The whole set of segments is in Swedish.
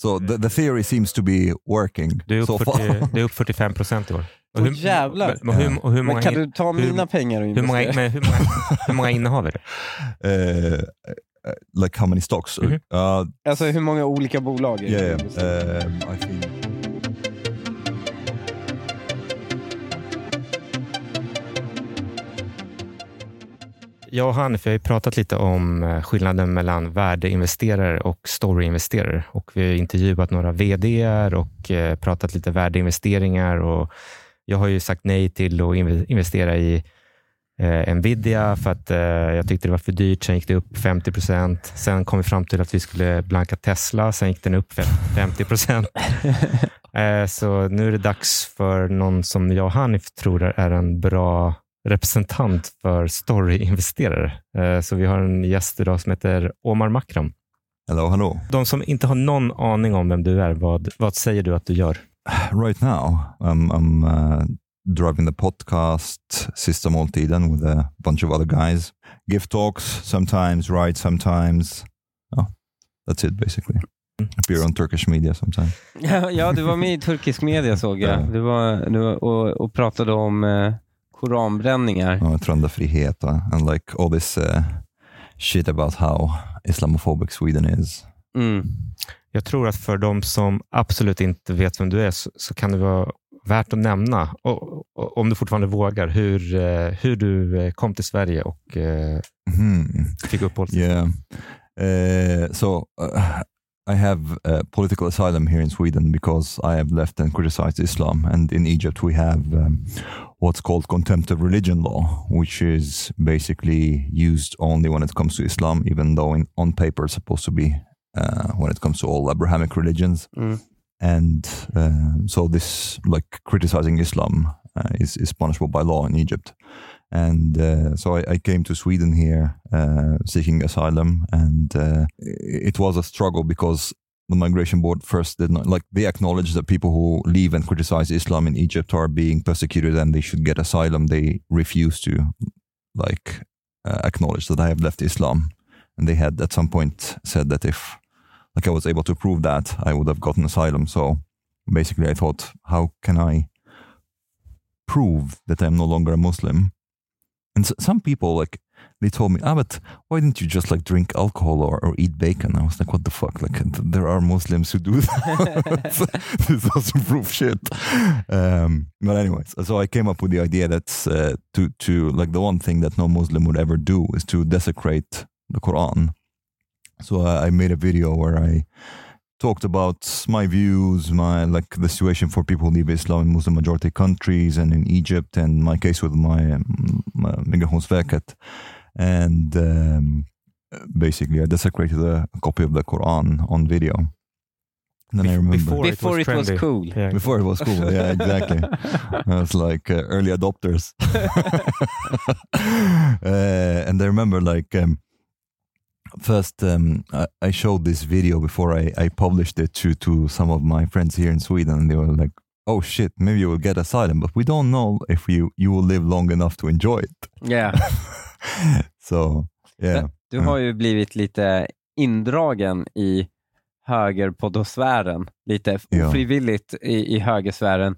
So the, the theory seems to be working Du är upp, so 40, far. du är upp 45 procent i år. Och Åh, jävlar. Och hur, och hur många, Men kan du ta hur- mina pengar och hur många, investera? men hur många, hur många innehav är det? Uh, uh, like how many stocks? Mhm. Uh, Alltså hur många olika bolag? är det yeah, yeah. Um, I think Jag och Hanif vi har ju pratat lite om eh, skillnaden mellan värdeinvesterare och storyinvesterare. Och vi har intervjuat några VDR och eh, pratat lite värdeinvesteringar. Och jag har ju sagt nej till att inve- investera i eh, Nvidia för att eh, jag tyckte det var för dyrt. Sen gick det upp 50 procent. Sen kom vi fram till att vi skulle blanka Tesla. Sen gick den upp fem- 50 procent. eh, så nu är det dags för någon som jag och Hanif tror är en bra representant för storyinvesterare. Eh, Så vi har en gäst idag som heter Omar Makram. hello, hello. De som inte har någon aning om vem du är, vad, vad säger du att du gör? Right now, I'm, I'm uh, driving the podcast Sista Måltiden with a bunch of other guys. Give talks sometimes, write sometimes. Oh, that's it basically. Appear on Turkish media sometimes. Ja, ja, du var med i turkisk media såg jag. Ja. Du var, du var, och, och pratade om eh, koranbränningar. Yttrandefrihet uh, and like all this uh, shit about how Islamophobic Sweden is. Mm. Jag tror att för de som absolut inte vet vem du är så, så kan det vara värt att nämna, och, och, om du fortfarande vågar, hur, eh, hur du eh, kom till Sverige och eh, Hmm. fick uppehållstillstånd. Yeah. Uh, so uh, I have uh, political asylum here in Sweden because I have left and criticized Islam. And in Egypt, we have um, what's called contempt of religion law, which is basically used only when it comes to Islam, even though in, on paper it's supposed to be uh, when it comes to all Abrahamic religions. Mm. And um, so this, like criticizing Islam, uh, is, is punishable by law in Egypt and uh, so I, I came to Sweden here uh, seeking asylum, and uh, it was a struggle because the migration board first did not like they acknowledge that people who leave and criticize Islam in Egypt are being persecuted and they should get asylum. They refuse to like uh, acknowledge that I have left Islam, and they had at some point said that if like I was able to prove that, I would have gotten asylum. So basically, I thought, how can I prove that I'm no longer a Muslim? And s some people like they told me, ah, but why didn't you just like drink alcohol or, or eat bacon? I was like, what the fuck? Like th- there are Muslims who do that. this doesn't prove shit. Um, but anyways, so I came up with the idea that uh, to to like the one thing that no Muslim would ever do is to desecrate the Quran. So uh, I made a video where I talked about my views, my like the situation for people who leave Islam in Muslim majority countries and in Egypt, and my case with my, um, my And um, basically, I desecrated a, a copy of the Quran on video. And then I remember before- Before it was, trendy. cool. Yeah. before it was cool. Yeah, exactly. I was like uh, early adopters. uh, and I remember like um, first um, I, I showed this video before I, I published it to, to some of my friends here in Sweden. And they were like, oh shit, maybe you will get asylum, but we don't know if you, you will live long enough to enjoy it. Yeah. so, yeah. Du har ju blivit lite indragen i högerpoddosfären, lite Ja. ofrivilligt i, i högersfären.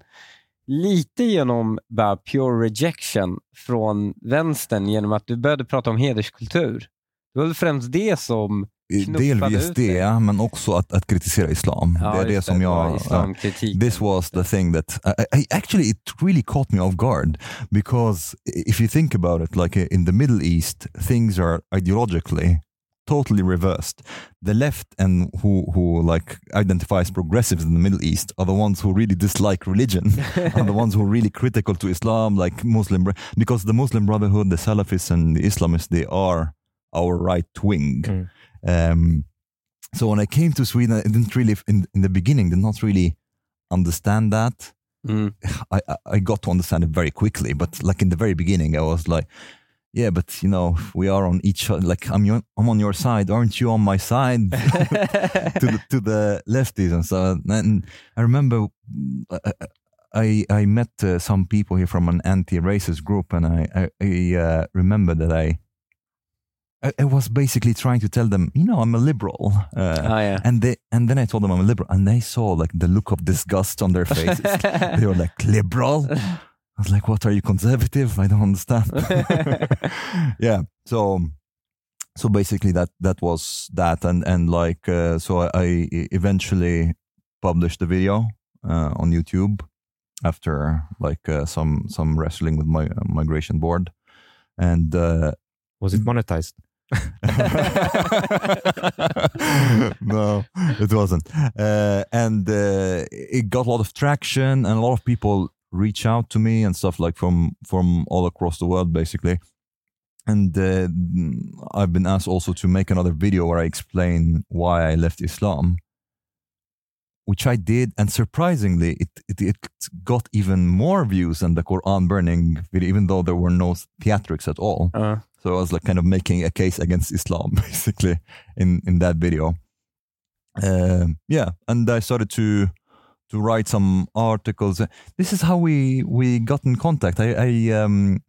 Lite genom bara pure rejection från vänstern genom att du började prata om hederskultur. Det var väl främst det som... Delvis ut dig. det, men också att, att kritisera islam. Ja, det är det som det jag... Islamkritik. this was the thing that I, I actually it really caught me off guard because if you think about it like in the middle east things are ideologically totally reversed the left and who who like identifies progressives in the middle east are the ones who really dislike religion are the ones who are really critical to islam like muslim because the muslim brotherhood the salafists and the islamists they are our right wing Mm. um, so when I came to Sweden, I didn't really, in, in the beginning, did not really understand that. Mm. I, I- I got to understand it very quickly, but like in the very beginning, I was like, yeah, but you know, we are on each other. Like I'm, your, I'm on your side, aren't you on my side? to the to the lefties and so. And I remember uh, I I met uh, some people here from an anti-racist group, and I I, I uh, remember that I I, I was basically trying to tell them, you know, I'm a liberal. Uh, Ah, yeah. and they and then I told them I'm a liberal, and they saw like the look of disgust on their faces. they were like, liberal. I was like, what are you conservative? I don't understand. yeah. So so basically that that was that and and like uh, so I, I eventually published the video uh, on YouTube after like uh, some some wrestling with my uh, migration board and uh, Was it monetized? no, it wasn't. Uh, and uh, it got a lot of traction, and a lot of people reach out to me and stuff like from from all across the world, basically. And uh, I've been asked also to make another video where I explain why I left Islam, which I did, and surprisingly, it it, it got even more views than the Quran burning video, even though there were no theatrics at all. Uh, So I was like kind of making a case against Islam basically in in that video. Um, yeah, and I started to to write some articles. This is how we we got in contact. I I, um,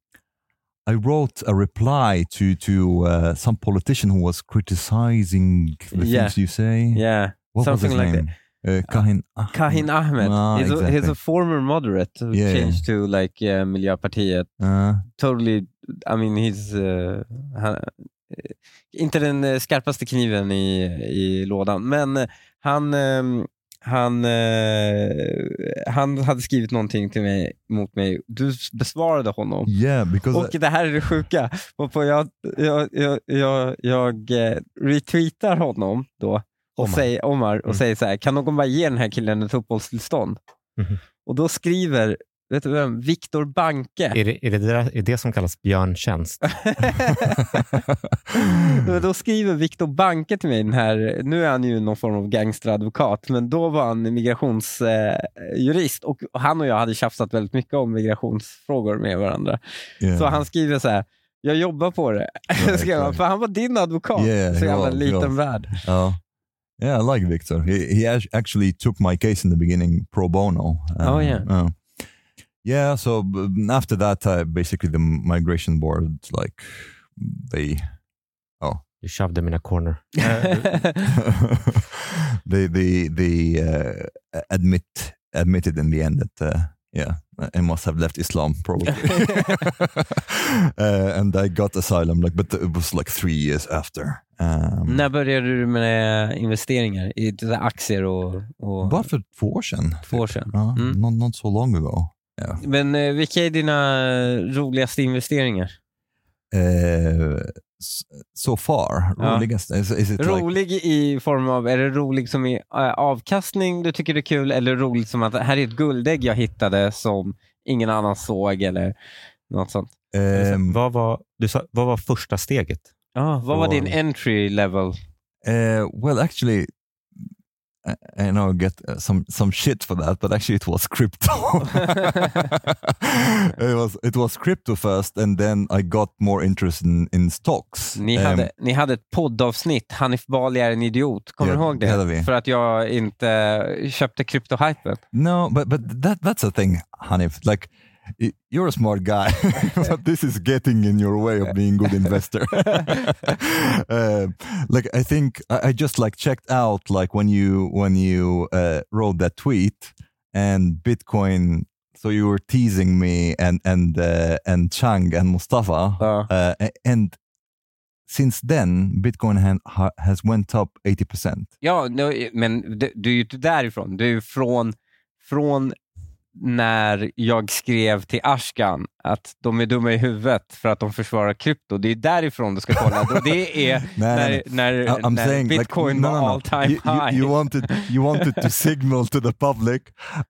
I wrote a reply to to uh, some politician who was criticizing the Yeah. things you say. yeah. What something was his like name? Uh, Kahin. Ahmed. Kahin Ahmed. Ah, he's, a, he's exactly. a former moderate who Yeah, yeah. changed to like uh, Miljöpartiet. Uh, Totally, I mean he's... Uh, han, eh, inte den eh, skarpaste kniven i, i lådan, men eh, han, ehm, han, eh, han hade skrivit någonting till mig, mot mig. Du besvarade honom. yeah, because Och det här är det sjuka. Jag, jag, jag, jag, jag eh, retweetar honom då, och Omar. säger, Omar, och Mm. säger så här, kan någon bara ge den här killen ett uppehållstillstånd? Mhm. Och då skriver, vet du vem, Viktor Banke. Är det, är det, där- är det som kallas björntjänst? då skriver Viktor Banke till mig, den här, nu är han ju någon form av gangsteradvokat, men då var han migrationsjurist eh, och han och jag hade tjafsat väldigt mycket om migrationsfrågor med varandra. yeah. Så han skriver så här, jag jobbar på det. Right, right. för han var din advokat. Yeah, så jävla liten värld. Oh, yeah, I like Victor. He he act- actually took my case in the beginning pro bono. Oh, yeah. uh, yeah. So after that, uh, basically the migration board, like they, Oh. You shoved them in a corner. they they they uh, admit admitted in the end that uh, yeah, I must have left Islam probably, uh, and I got asylum. Like, but it was like three years after. Um, När började du med investeringar i där aktier och, och Bara för två år sedan. två år sedan? Ja, Mm. not, not so long ago. Yeah. Men eh, vilka är dina roligaste investeringar? S- so far, Ja. roligast? Is, is it like, Rolig i form av, är det rolig som i eh, avkastning du tycker det är kul eller roligt som att här är ett guldägg jag hittade som ingen annan såg eller något sånt? um, vad, var, du sa, vad var första steget? Ah, vad var din entry level? uh, well, actually, I, I know I get uh, some some shit for that, but actually it was crypto. it was it was crypto first, and then I got more interest in, in stocks. Ni Um, hade, ni hade ett poddavsnitt, Hanif Bali är en idiot. Kommer Ja, du ihåg det. För att jag inte köpte kryptohypen. No, but but that that's a thing, Hanif. Like you're a smart guy, but this is getting in your way of being a good investor. uh, like I think I, I just like checked out like when you when you uh, wrote that tweet and Bitcoin. So you were teasing me and and uh, and Chang and Mustafa, Ja. uh, and since then Bitcoin ha- ha- has went up eighty percent. Ja, no, men du, du är ju inte därifrån. Du är från, från när jag skrev till Ashkan att de är dumma i huvudet för att de försvarar krypto. Det är därifrån du ska kolla. Och det är när, när, I'm när saying bitcoin like, no, var no, no. all time you, you- high. You, wanted you wanted to signal to the public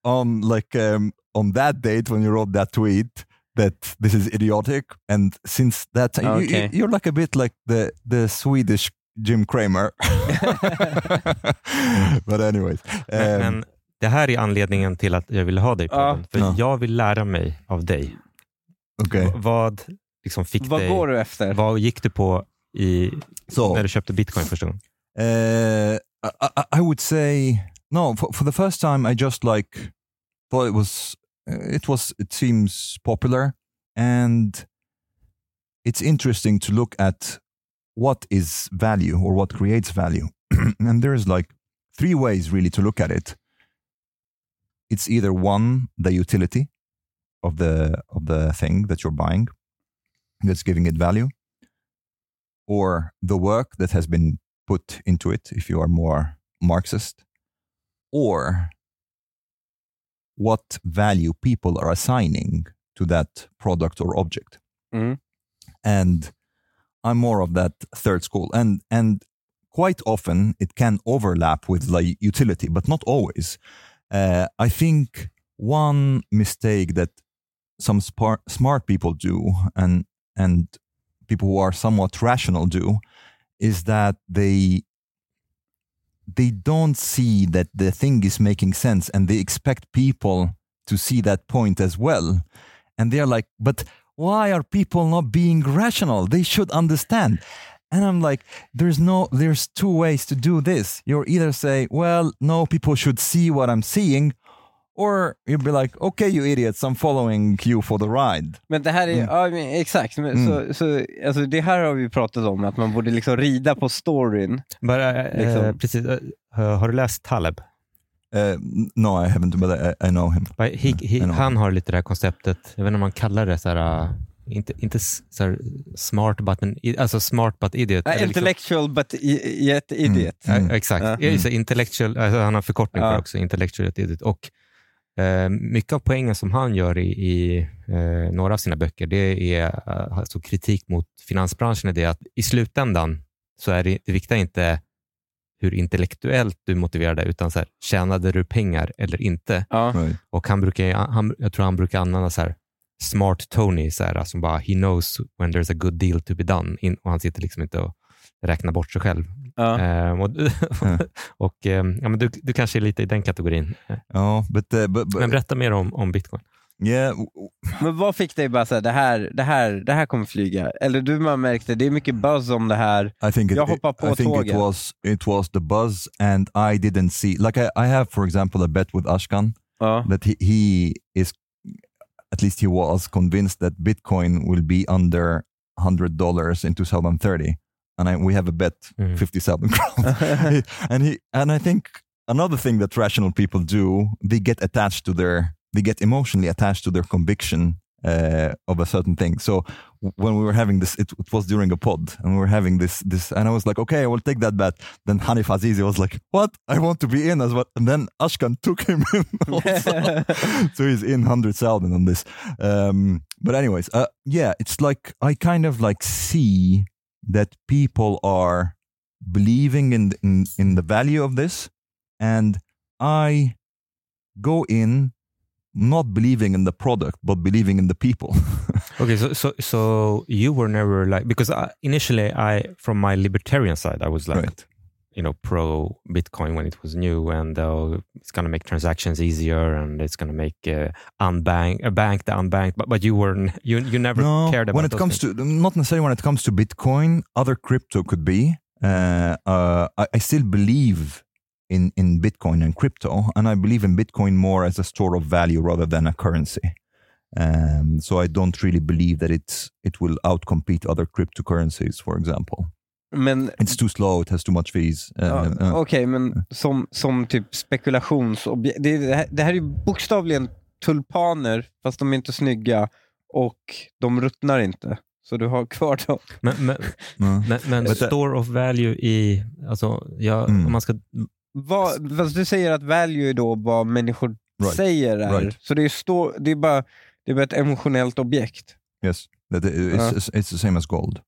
on like um, on that date when you wrote that tweet that this is idiotic, and since that time Okay. you, are like a bit like the the Swedish Jim Cramer. but anyways, um, men det här är anledningen till att jag ville ha dig på Ja. podden. För Ja. jag vill lära mig av dig. okay. V- Vad liksom fick Vad dig... går du efter? Vad gick du på i, So när du köpte bitcoin första gången? Uh, I, I- would say no. For, for the first time, I just like thought it was. uh, It was. It seems popular, and it's interesting to look at what is value or what creates value. and there's like three ways really to look at it. It's either one, the utility of the of the thing that you're buying that's giving it value, or the work that has been put into it if you are more Marxist, or what value people are assigning to that product or object. Mhm. And I'm more of that third school. And and quite often it can overlap with the utility, but not always. Uh, I think one mistake that some spar- smart people do and and people who are somewhat rational do is that they they don't see that the thing is making sense and they expect people to see that point as well. And they're like but why are people not being rational? They should understand and i'm like there's no there's two ways to do this you're either say well no people should see what i'm seeing or you'd be like okay you idiots i'm following you for the ride Men det här är, Mm. ja men exakt, men, så, så, alltså det här har vi pratat om, att man borde liksom rida på storyn. Bara, eh, Liksom. precis, eh, har du läst Taleb? uh, no i haven't but I, I know him he, he, I know. han har lite det här konceptet, jag vet inte om man kallar det så här, uh, inte, inte så här smart but, an, i- alltså smart but idiot. Uh, eller liksom- intellectual but i- yet idiot. Ja, Mm. exakt. Ja. Ja. det, intellectual, alltså han har förkortning på Ja. det också, intellectual idiot. Och eh, mycket av poängen som han gör i, i eh, några av sina böcker, det är eh, alltså kritik mot finansbranschen, är det att i slutändan så är det, det viktiga inte hur intellektuellt du motiverar det, utan så här, tjänade du pengar eller inte? Ja. Och han brukar, han, jag tror han brukar använda så här, smart Tony, så här, som bara he knows when there's a good deal to be done. In, och han sitter liksom inte och räknar bort sig själv. Ja. Ehm, och och ehm, ja, men du, du kanske är lite i den kategorin. oh but uh, but, but Men berätta mer om, om bitcoin. yeah Men vad fick dig bara säga det här, det, här, det här kommer flyga? Eller du man märkte, det är mycket buzz om det här. I think it, Jag hoppar på I think it tåget. was it was the buzz, and I didn't see like I, I have, for example, a bet with Ashkan Ja. that he, he is at least he was convinced that Bitcoin will be under hundred dollars in 2030, and I, we have a bet Mm. fifty seven crowns, and he and I think another thing that rational people do they get attached to their they get emotionally attached to their conviction uh, of a certain thing. So when we were having this, it, it was during a pod, and we were having this this, and I was like, okay, I will take that bet. Then Hanif Azizi was like, what? I want to be in as well. And then Ashkan took him in so he's in hundred thousand on this. Um, but anyways, uh, yeah, it's like I kind of like see that people are believing in in, in the value of this, and I go in not believing in the product but believing in the people. Okay, so, so so you were never like because I, initially I from my libertarian side I was like right. you know pro Bitcoin when it was new and uh, it's gonna make transactions easier and it's gonna make uh, unbank a bank the unbanked but but you were you you never no, cared about when it comes things. to not necessarily when it comes to Bitcoin, other crypto could be. Uh, uh, I, I still believe in in Bitcoin and crypto, and I believe in Bitcoin more as a store of value rather than a currency. Um, so I don't really believe that it's it will outcompete other cryptocurrencies, for example. Men It's too slow. It has too much fees. Uh, Ja, uh, Okej, men som, som typ spekulationsobjekt. Det, det, här, det här är ju bokstavligen tulpaner, fast de är inte snygga och de ruttnar inte. Så du har kvar dem. men, men, uh, men, men store of value i alltså ja, Mm. om man ska Vad, fast du säger att value är då vad människor Right. säger är. Right. Så det är, stå, det, är bara, det är bara ett emotionellt objekt. yes, that it's, Uh. it's it's the same as gold.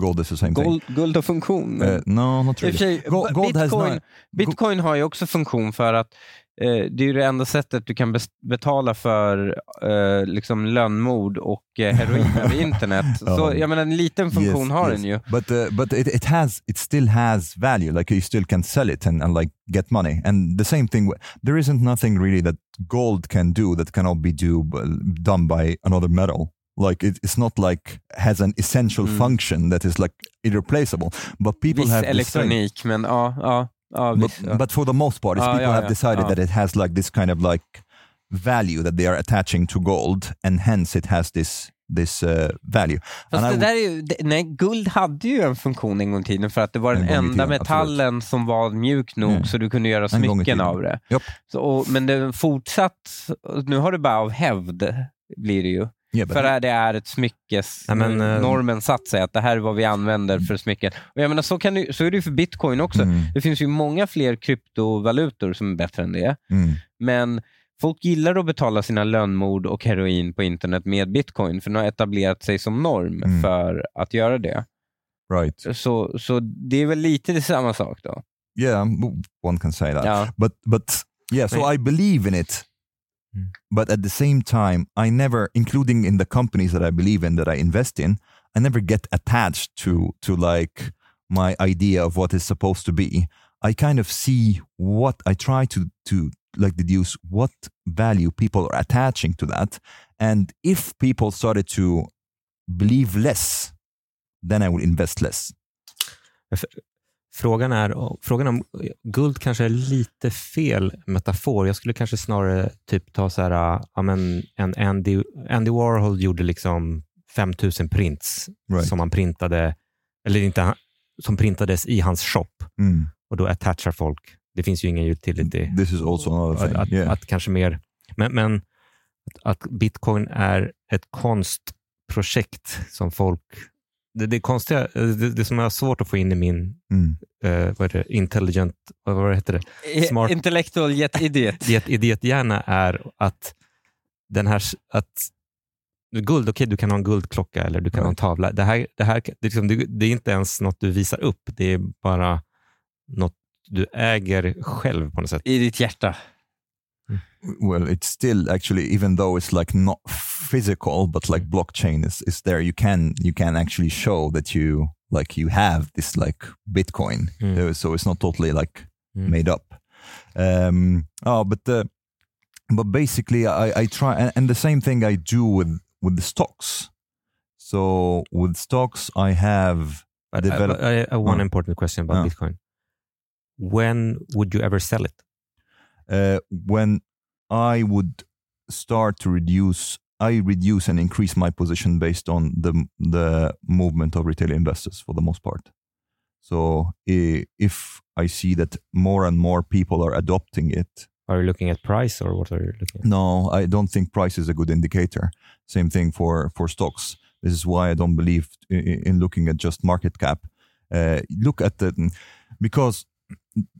Gold is the same thing. Gold, guld har funktion. Uh, no, not really. sig, Gold, gold has Bitcoin, not. Bitcoin har ju också funktion för att det är ju det enda sättet du kan betala för eh, liksom lönnmord och eh, heroin över internet. Ja. Så jag menar, en liten funktion Yes, har yes. den ju. But uh, but it, it has it still has value. Like you still can sell it and, and like get money. And the same thing. There isn't nothing really that gold can do that cannot be do done by another metal. Like it, it's not like has an essential Mm. function that is like irreplaceable. But people Viss have elektronik, men ja. ja, ja, but, viss, ja. but for the most part, people yeah, have yeah. decided that it has like this kind of like value that they are attaching to gold, and hence it has this this uh, value. Fast And det där är ju, det, nej, guld hade ju en funktion en gång i tiden för att det var den En enda tiden, metallen som var mjuk nog Mm. så du kunde göra smycken av det. Japp. Så, och, men det fortsatt, nu har det bara av hävd blir det ju. För att det är ett smyckes... Nej, men, eh, normen satt sig att det här är vad vi använder för smycken. Och jag menar, så, kan det, så är det ju för bitcoin också. Mm, Det finns ju många fler kryptovalutor som är bättre än det. mm, Men folk gillar att betala sina lönnmord och heroin på internet med bitcoin, för den har etablerat sig som norm Mm. för att göra det. right. Så, så det är väl lite samma sak då. Yeah, one can say that. Ja. But but yeah, so. I believe in it. Mm. But at the same time, I never, including in the companies that I believe in that I invest in, I never get attached to to like my idea of what is supposed to be. I kind of see what I try to to like deduce what value people are attaching to that, and if people started to believe less, then I would invest less. Frågan, är, frågan om guld kanske är lite fel metafor. Jag skulle kanske snarare typ ta så här, ja, men en Andy, Andy Warhol gjorde liksom 5000 prints Right. som han printade, eller inte, som printades i hans shop Mm. och då attachar folk. Det finns ju ingen utility. This is also another thing. att, yeah. att kanske mer, men, men att bitcoin är ett konstprojekt som folk det, det, konstiga, det, det som är svårt att få in i min Mm. eh, vad är det, intelligent, vad, vad heter det? Smart. Intellectual jet idiot. Idiot, idiothjärna är att den här, att guld, okej du kan ha en guldklocka eller du kan ha en tavla. Det, här, det, här, det, är liksom, det, det är inte ens något du visar upp, det är bara något du äger själv på något sätt. I ditt hjärta. Well it's still actually even though it's like not physical but like blockchain is, is there you can you can actually show that you like you have this like bitcoin Mm. Uh, so it's not totally like Mm. made up um oh but the but basically i i try and, and the same thing i do with with the stocks so with stocks i have But I, develop- I, I, one Ja. important question about Ja. Bitcoin. When would you ever sell it? Uh, when I would start to reduce, I reduce and increase my position based on the the movement of retail investors for the most part. So if I see that more and more people are adopting it, Are you looking at price or what are you looking at? no, I don't think price is a good indicator. Same thing for for stocks. This is why I don't believe in, in looking at just market cap. Uh, look at the because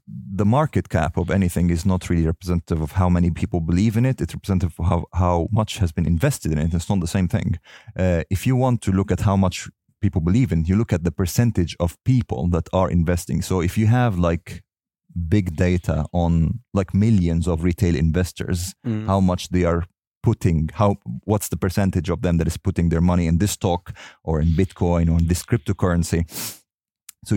the market cap of anything is not really representative of how many people believe in it. It's representative of how, how much has been invested in it. It's not the same thing. Uh, if you want to look at how much people believe in, you look at the percentage of people that are investing. So if you have like big data on like millions of retail investors, Mm. how much they are putting how what's the percentage of them that is putting their money in this stock or in bitcoin or in this cryptocurrency so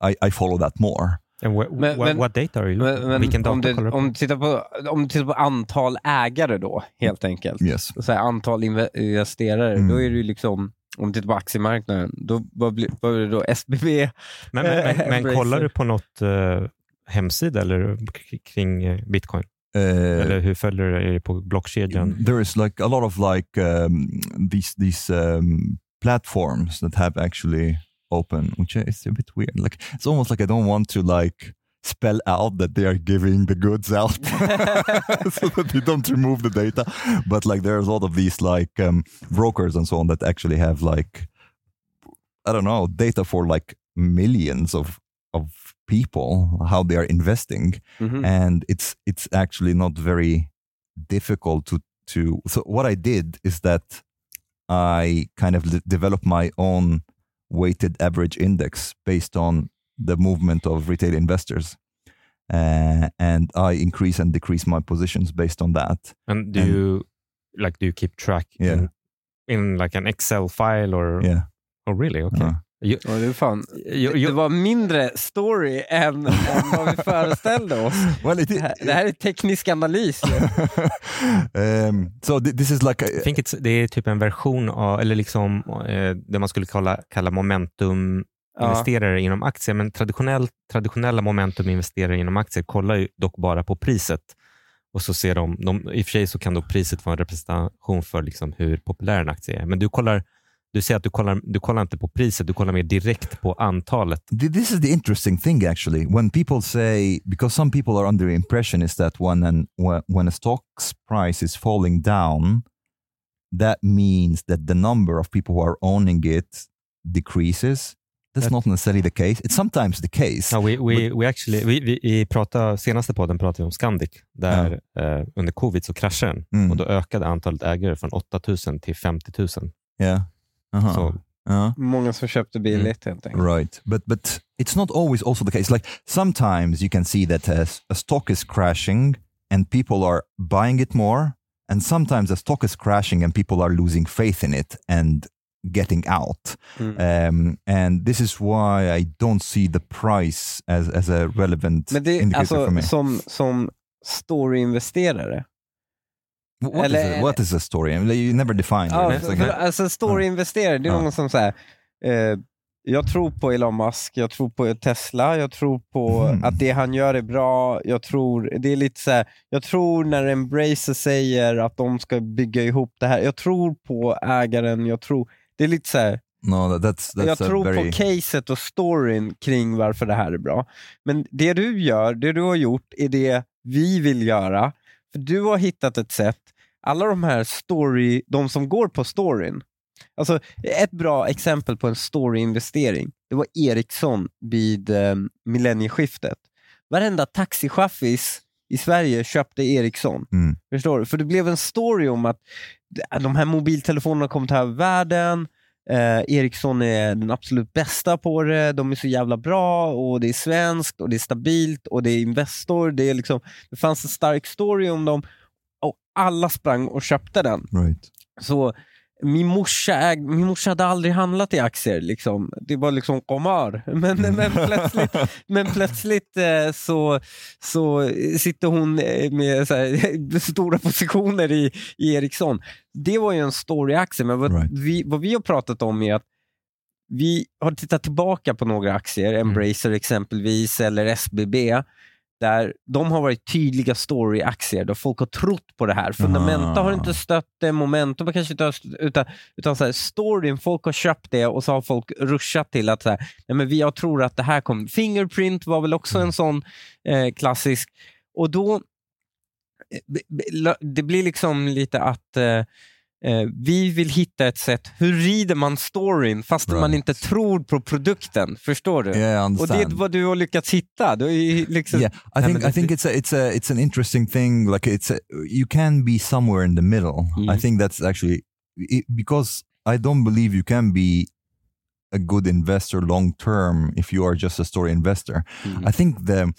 I follow that more Men- what, men- what data are you Men, looking men Vilken om, data du, kollar du på? om, du tittar på, om du tittar på antal ägare då, helt enkelt. yes Så här, antal inve- investerare, Mm. då är det liksom, om du tittar på aktiemarknaden, då vad blir, vad blir det då? SBB? Men, men, men, men kollar du på något eh, hemsida eller kring eh, bitcoin? uh, Eller hur följer du det på blockkedjan? there is like a lot of like um, these these um, platforms that have actually open which is a bit weird. Like it's almost like i don't want to like spell out that they are giving the goods out so that they don't remove the data. But like there's a lot of these like um, brokers and so on that actually have like i don't know data for like millions of of people how they are investing. Mhm. and it's it's actually not very difficult to to so what i did is that i kind of de- developed my own weighted average index based on the movement of retail investors uh, and i increase and decrease my positions based on that And do and- you like do you keep track Yeah. in, in like an Excel file or? yeah Oh really? Okay. Uh, Ja, det, fan, you, det you, var mindre story än, än vad vi föreställde oss. well it, Det här, det här är teknisk analys. um, so th- this is like a, I think it's, det är typ en version av, eller liksom eh, det man skulle kalla, kalla momentum Ja. investerare inom aktier, men traditionell, traditionella momentuminvesterare inom aktier kollar ju dock bara på priset Och så ser de, de, I och för sig så kan då priset vara en representation för liksom hur populär en aktie är. Men du kollar du säger att du kollar, du kollar inte på priset, du kollar mer direkt på antalet. This is the interesting thing actually. When people say, because some people are under the impression is that when, an, when a stock's price is falling down, that means that the number of people who are owning it decreases. That's not necessarily the case. It's sometimes the case. No, we, we, we actually, vi, vi, i prata, senaste podden pratade vi om Scandic, där yeah. eh, under covid så kraschade den mm. och då ökade antalet ägare från 8 000 till 50 000. Yeah. Uh-huh. Så, uh-huh. Många som köpte billigt mm. helt enkelt. Right, but, but it's not always also the case. Like sometimes you can see that a, a stock is crashing and people are buying it more and sometimes a stock is crashing and people are losing faith in it and getting out. Mm. Um, and this is why I don't see the price as, as a relevant Men det, indicator alltså, for me. Som, som storyinvesterare, What, Eller, is, a, what is a story? You never define ja, it. För, alltså storyinvesterare, det är någon som säger eh, jag tror på Elon Musk, jag tror på Tesla, jag tror på mm. att det han gör är bra. Jag tror, det är lite så här, jag tror när Embracer säger att de ska bygga ihop det här. Jag tror på ägaren, jag tror, det är lite så här, No, that's, that's jag tror very... på caset och storyn kring varför det här är bra. Men det du gör, det du har gjort, är det vi vill göra. För Du har hittat ett sätt alla de här story, de som går på storyn. Alltså, ett bra exempel på en storyinvestering, det var Ericsson vid eh, millennieskiftet. Varenda taxichaffis i Sverige köpte Ericsson. Mm. Förstår du? För det blev en story om att de här mobiltelefonerna kommer ta över världen, Eh, Ericsson är den absolut bästa på det, de är så jävla bra och det är svenskt och det är stabilt och det är Investor. Det, är liksom, det fanns en stark story om dem och alla sprang och köpte den. Right. Så min morsa, äg, min morsa hade aldrig handlat i aktier. Liksom. Det var liksom komar. Men, men plötsligt, men plötsligt eh, så, så sitter hon eh, med här, stora positioner i, i Ericsson. Det var ju en story-aktie, men vad, right. vi, vad vi har pratat om är att vi har tittat tillbaka på några aktier, mm. Embracer exempelvis, eller SBB, där de har varit tydliga story-aktier, där folk har trott på det här. Fundamenta ah. har inte stött det, Momentum har kanske inte har stött utan, utan så här, storyn, folk har köpt det och så har folk ruschat till att så här, nej men jag tror att det här kommer. Fingerprint var väl också en sån eh, klassisk. Och då, eh, det blir liksom lite att eh, Eh, vi vill hitta ett sätt, hur rider man storyn fast right. man inte tror på produkten? Förstår du? Yeah, Och det är vad du har lyckats hitta. Du liksom, yeah, I think, I think it's, a, it's, a, it's an interesting thing. Like it's a, you can be somewhere in the middle. Mm. I think that's actually, it, because I don't believe you can be a good investor long term if you are just a story investor. Mm. I think the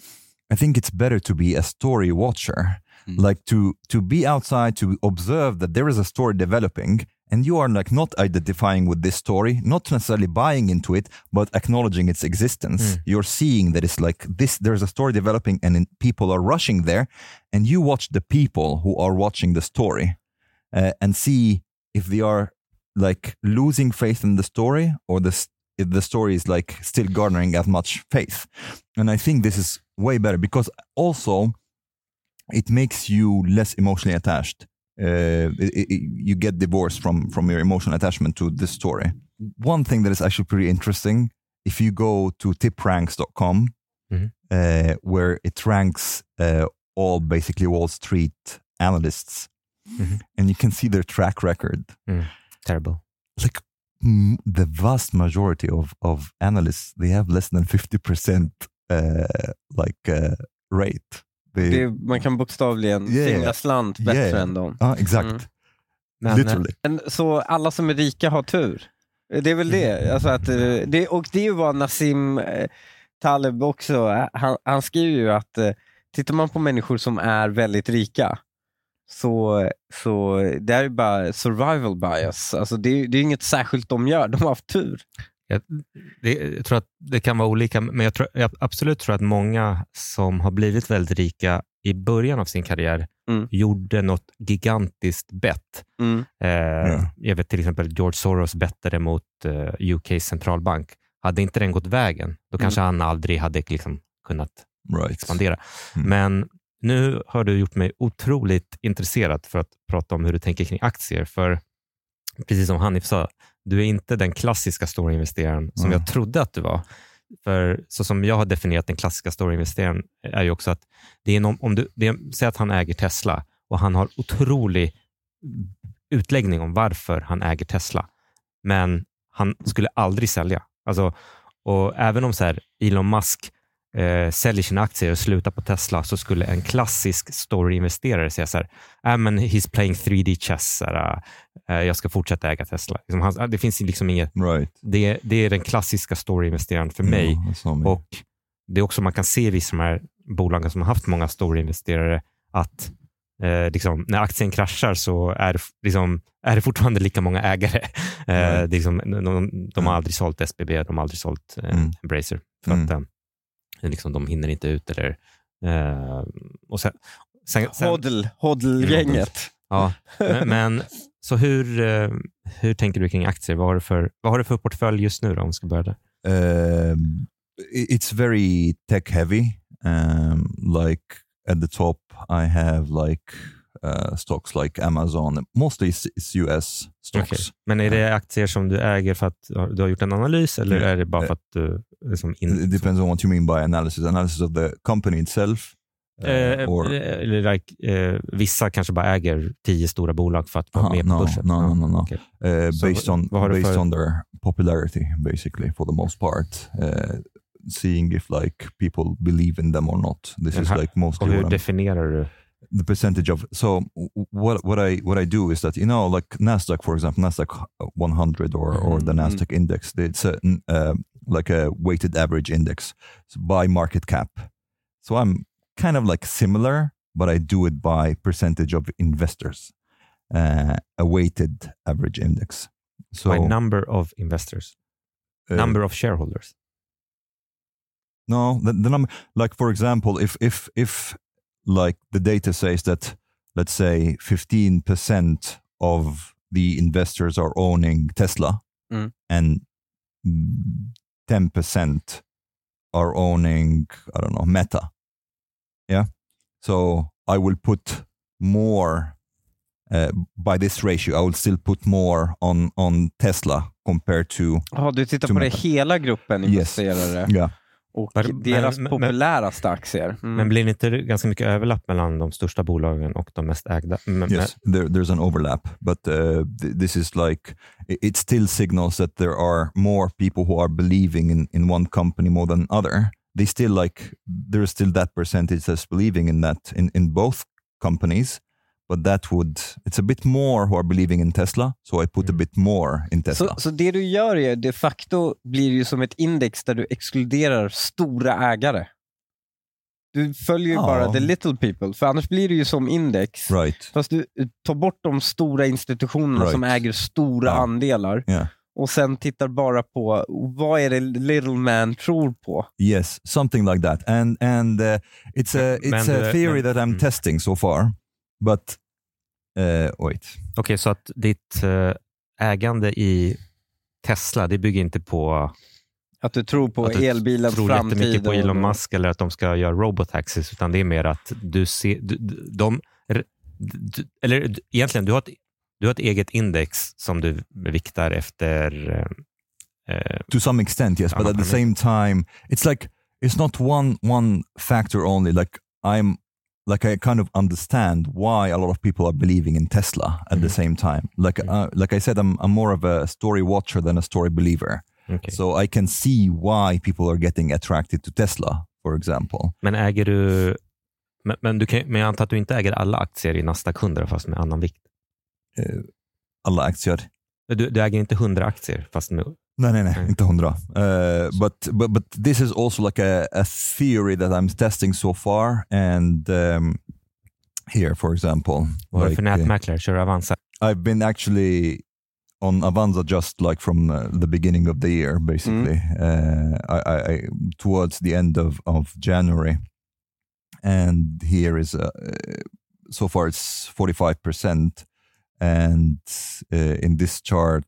I think it's better to be a story watcher mm. like to to be outside to observe that there is a story developing and you are like not identifying with this story not necessarily buying into it but acknowledging its existence mm. you're seeing that it's like this there's a story developing and people are rushing there and you watch the people who are watching the story uh, and see if they are like losing faith in the story or the if the story is like still garnering as much faith and i think this is way better because also it makes you less emotionally attached. Uh, it, it, you get divorced from from your emotional attachment to this story. One thing that is actually pretty interesting, if you go to tipranks.com, mm-hmm. uh, where it ranks uh, all basically Wall Street analysts, mm-hmm. and you can see their track record. Mm, terrible. Like m- the vast majority of of analysts, they have less than fifty percent uh, like uh, rate. Det, man kan bokstavligen yeah. singla slant bättre yeah. än dem. Ja, exakt. Mm. Men, Literally. Men, så alla som är rika har tur? Det är väl det. Alltså att, eh, det och det är ju vad Nassim eh, Taleb också, han, han skriver ju att eh, tittar man på människor som är väldigt rika så, så det är bara survival bias. Alltså det, det är inget särskilt de gör, de har haft tur. Jag, det, jag, tror att det kan vara olika, men jag, tror, jag absolut tror att många som har blivit väldigt rika i början av sin karriär mm. gjorde något gigantiskt bett. Mm. Eh, ja. Jag vet till exempel George Soros bettade mot eh, UKs centralbank. Hade inte den gått vägen, då kanske mm. han aldrig hade liksom kunnat right. expandera. Mm. Men nu har du gjort mig otroligt intresserad för att prata om hur du tänker kring aktier. För precis som Hanif sa, du är inte den klassiska storyinvesteraren som Mm. jag trodde att du var. För så som jag har definierat den klassiska storyinvesteraren är ju också att det är någon, om du, det är, säg att han äger Tesla och han har otrolig utläggning om varför han äger Tesla. Men han skulle aldrig sälja. Alltså, och även om så här, Elon Musk eh, säljer sina aktier och slutar på Tesla så skulle en klassisk storyinvesterare säga så här, äh, men he's playing 3D chess, här, eh, jag ska fortsätta äga Tesla. Liksom, han, det finns liksom inget, Right. det, det är den klassiska storyinvesteraren för mig. Me. Och det är också man kan se i vissa av de här bolagen som har haft många storyinvesterare att eh, liksom, när aktien kraschar så är liksom, är det fortfarande lika många ägare. Eh, är liksom, de, de, de har Mm. aldrig sålt SBB, de har aldrig sålt eh, Mm. Embracer för Mm. att eh, liksom, de hinner inte ut. Eller, eh, och sen, sen, sen, Hodl, hodl-gänget. ja, men, men så hur, eh, hur tänker du kring aktier? Vad har du för, vad har du för portfölj just nu då, om vi ska börja där? Um, it's very tech heavy. Um, like at the top, I have like uh, stocks like Amazon. Mostly it's, US stocks. Okej. Men är det aktier som du äger för att du har gjort en analys eller Ja. är det bara för att du liksom in, It depends on what you mean by analysis. Analysis of the company itself. uh, Eh, or eller like, eh, vissa kanske bara äger tio stora bolag för att vara med på börsen. no, no, no, no. uh, So based on du based för- on their popularity, basically for the most part. Uh, seeing if like people believe in them or not. This is like Och mostly hur definierar du? the percentage of so what what I what I do is that you know like Nasdaq for example Nasdaq 100 or or the Mhm. Nasdaq index it's a uh, like a weighted average index by market cap so I'm kind of like similar but I do it by percentage of investors uh, a weighted average index so By number of investors? uh, number of shareholders? No, the, the number, like for example, if if if like the data says that, let's say, fifteen percent of the investors are owning Tesla, Mm. and ten percent are owning, I don't know, Meta. Yeah, so I will put more uh, by this ratio. I will still put more on on Tesla compared to Ja, du tittar på det ett- hela gruppen Yes. investerare yeah. Och Men- deras men- populäraste aktier. Mm. Men blir det inte ganska mycket överlapp mellan de största bolagen och de mest ägda? Men, Yes, there, there's an overlap, but uh, th- this is like it, it still signals that there are more people who are believing in, in one company more than other. They still like there's still that percentage that's believing in that in, in both companies, but that would it's a bit more who are believing in Tesla, so I put a Mm. bit more in Tesla. Så, så det du gör är de facto blir ju som ett index där du exkluderar stora ägare. Du följer ju Ja. bara the little people, för annars blir det ju som index. right? Fast du tar bort de stora institutionerna Right. som äger stora Ja. andelar Yeah. och sen tittar bara på vad är det little man tror på. Yes, something like that. And and uh, it's a it's men a theory men- that I'm mm. testing so far, but uh, wait. Okej, så att ditt eh, ägande i Tesla, det bygger inte på Att du tror på att du elbilens tror framtid. jättemycket på Elon Musk eller att de ska göra robotaxis, utan det är mer att du ser... Du, de, du, eller egentligen, du har, ett, du har ett eget index som du viktar efter... eh, eh, to some extent yes but at the same time it's like it's not one one factor only like i'm like i kind of understand why a lot of people are believing in tesla at the Mhm. same time like uh, like i said I'm, I'm more of a story watcher than a story believer okej. so i can see why people are getting attracted to tesla for example Men äger du... Men, men, du kan, men jag antar att du inte äger alla aktier i Nasdaq 100 fast med annan vikt? uh, alla aktier Du, du äger inte 100 aktier fast med... No, no, no, Mm. inte hundra. Uh, but, but, but this is also like a, a theory that I'm testing so far. And um, here, for example, du like, uh, nätmäklare? Kör Avanza? I've been actually on Avanza just like from uh, the beginning of the year, basically, uh, I, I, I, towards the end of, of January. And here is, uh, so far it's 45%. And uh, in this chart,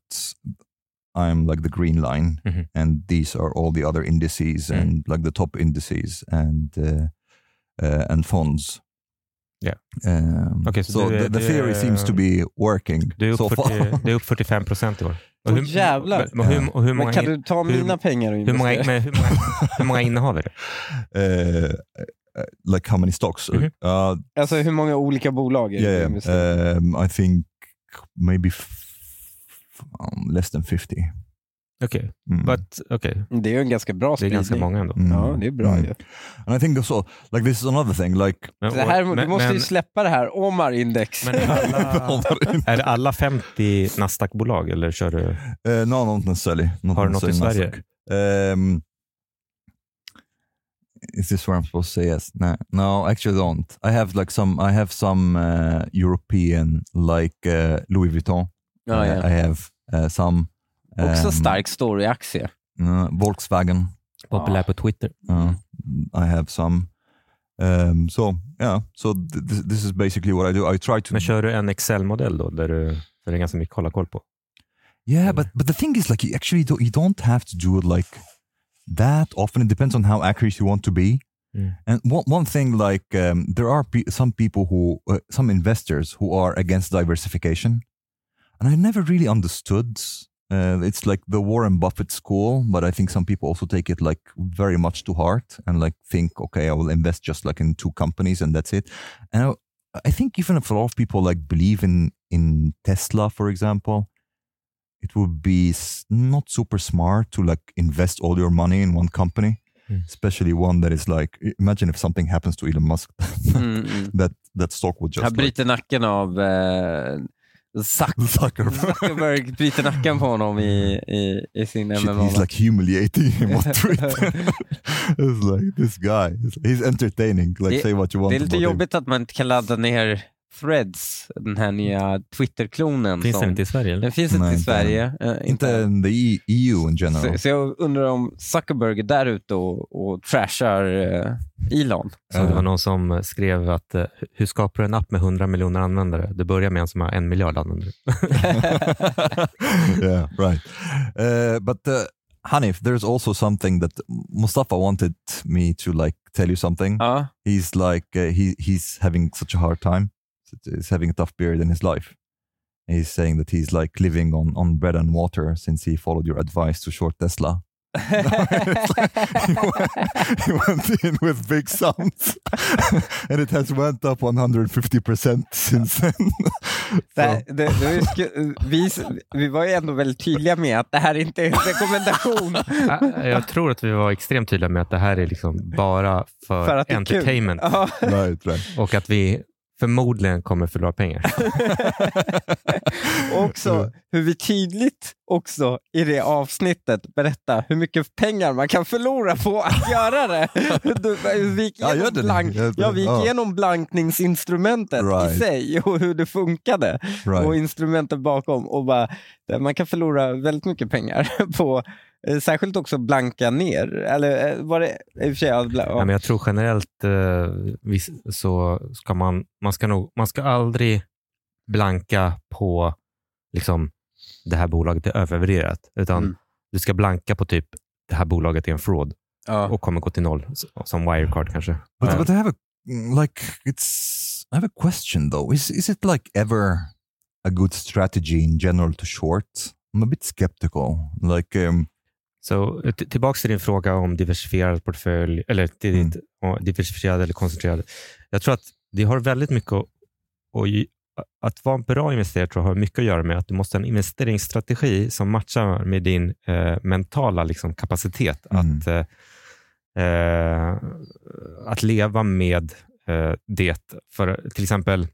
I'm like the green line, Mhm. and these are all the other indices Mm. and like the top indices and uh, uh, and funds. Yeah. Um, okay, so, so du, the, the theory du, seems to be working du är upp, so 40, du är upp 45 procent i år. Och hur, jävlar. Men, hur, och hur många, men kan du ta hur, mina pengar och hur många, men, hur, många, hur många innehav är det? Uh, like how many stocks? Mm -hmm. uh, alltså hur många olika bolag är yeah, yeah. Um, I think maybe um, less than 50. Okej, okay. mm. but okay. Det är ju en ganska bra spridning. Det är ganska många ändå. Mm. Ja, det är bra mm. ju. And I think also, like this is another thing, like... Men, det här, men, du måste men, ju släppa det här Omar-index. Men är, alla, är det alla 50 Nasdaq-bolag eller kör du? Uh, no, not necessarily. Not Har du något i Sverige? Um, is this where I'm supposed to say yes? No, no, actually don't. I have like some. I have some uh, European, like uh, Louis Vuitton. Oh, yeah. I have uh, some. Också um, stark story-aktie. Uh, Volkswagen. Populär på Twitter. Uh, I have some. Um, so yeah, so th this, this is basically what I do. I try to. Men kör du en Excel-modell då, där du, för det är ganska mycket att hålla koll på? Yeah, but but the thing is, like, you actually don't, you don't have to do it like that often. It depends on how accurate you want to be. Mm. And one one thing, like, um, there are pe some people who, uh, some investors who are against diversification, and I never really understood Uh, it's like the Warren Buffett school, but I think some people also take it like very much to heart and like think, okay, I will invest just like in two companies and that's it. And I, I think even if a lot of people like believe in in Tesla, for example, it would be not super smart to like invest all your money in one company, mm. especially one that is like. Imagine if something happens to Elon Musk, mm, mm. that that stock would just. Jag bryter like, nacken av uh, Zuck Zuckerberg. Zuckerberg bryter nacken på honom i, i, i sin Shit, MMA. He's like humiliating him on Twitter. it's like this guy, he's entertaining. Like det, say what you want Det är lite jobbigt him. att man inte kan ladda ner Threads, den här nya Twitter-klonen. Finns som, den inte i Sverige? Eller? Den finns inte i inte Sverige. Uh, Inte in the EU in general. Så, så, jag undrar om Zuckerberg är där ute och, och trashar uh, Elon. Så det var någon som skrev att uh, hur skapar du en app med 100 miljoner användare? Det börjar med en som har en miljard användare. yeah, right. Uh, but uh, Hanif, there's also something that Mustafa wanted me to like tell you something. Uh. He's like uh, he he's having such a hard time. He's having a tough period in his life. He's saying that he's like living on on bread and water since he followed your advice to short Tesla. he, went, he, went, in with big sums and it has went up 150% since then. det, det, det, vi, vi var ju ändå väldigt tydliga med att det här inte är en rekommendation. Jag tror att vi var extremt tydliga med att det här är liksom bara för, för att entertainment. Right, right. Och att vi förmodligen kommer förlora pengar. också hur vi tydligt också i det avsnittet berättar hur mycket pengar man kan förlora på att göra det. Vi gick Ja, igenom, det. blank, ja, vi gick Ja. igenom blankningsinstrumentet Right. i sig och hur det funkade Right. och instrumentet bakom. Och bara, man kan förlora väldigt mycket pengar på Särskilt också blanka ner. Eller eh, var det i och för sig... ja, Ja, men jag tror generellt eh, vis- så ska man, man ska nog, man ska aldrig blanka på liksom, det här bolaget är övervärderat, utan Mm. du ska blanka på typ det här bolaget är en fraud Ja. och kommer gå till noll, som Wirecard kanske. But, Eh, but I have a like it's I have a question though. Is is it like ever a good strategy in general to short? I'm a bit skeptical. Like um, Så t- tillbaka till din fråga om diversifierad portfölj, eller till Mm. diversifierad eller koncentrerad. Jag tror att det har väldigt mycket att, att, vara en bra investerare tror jag har mycket att göra med att du måste ha en investeringsstrategi som matchar med din eh, mentala liksom, kapacitet Mm. att, eh, eh, att leva med eh, det. För till exempel,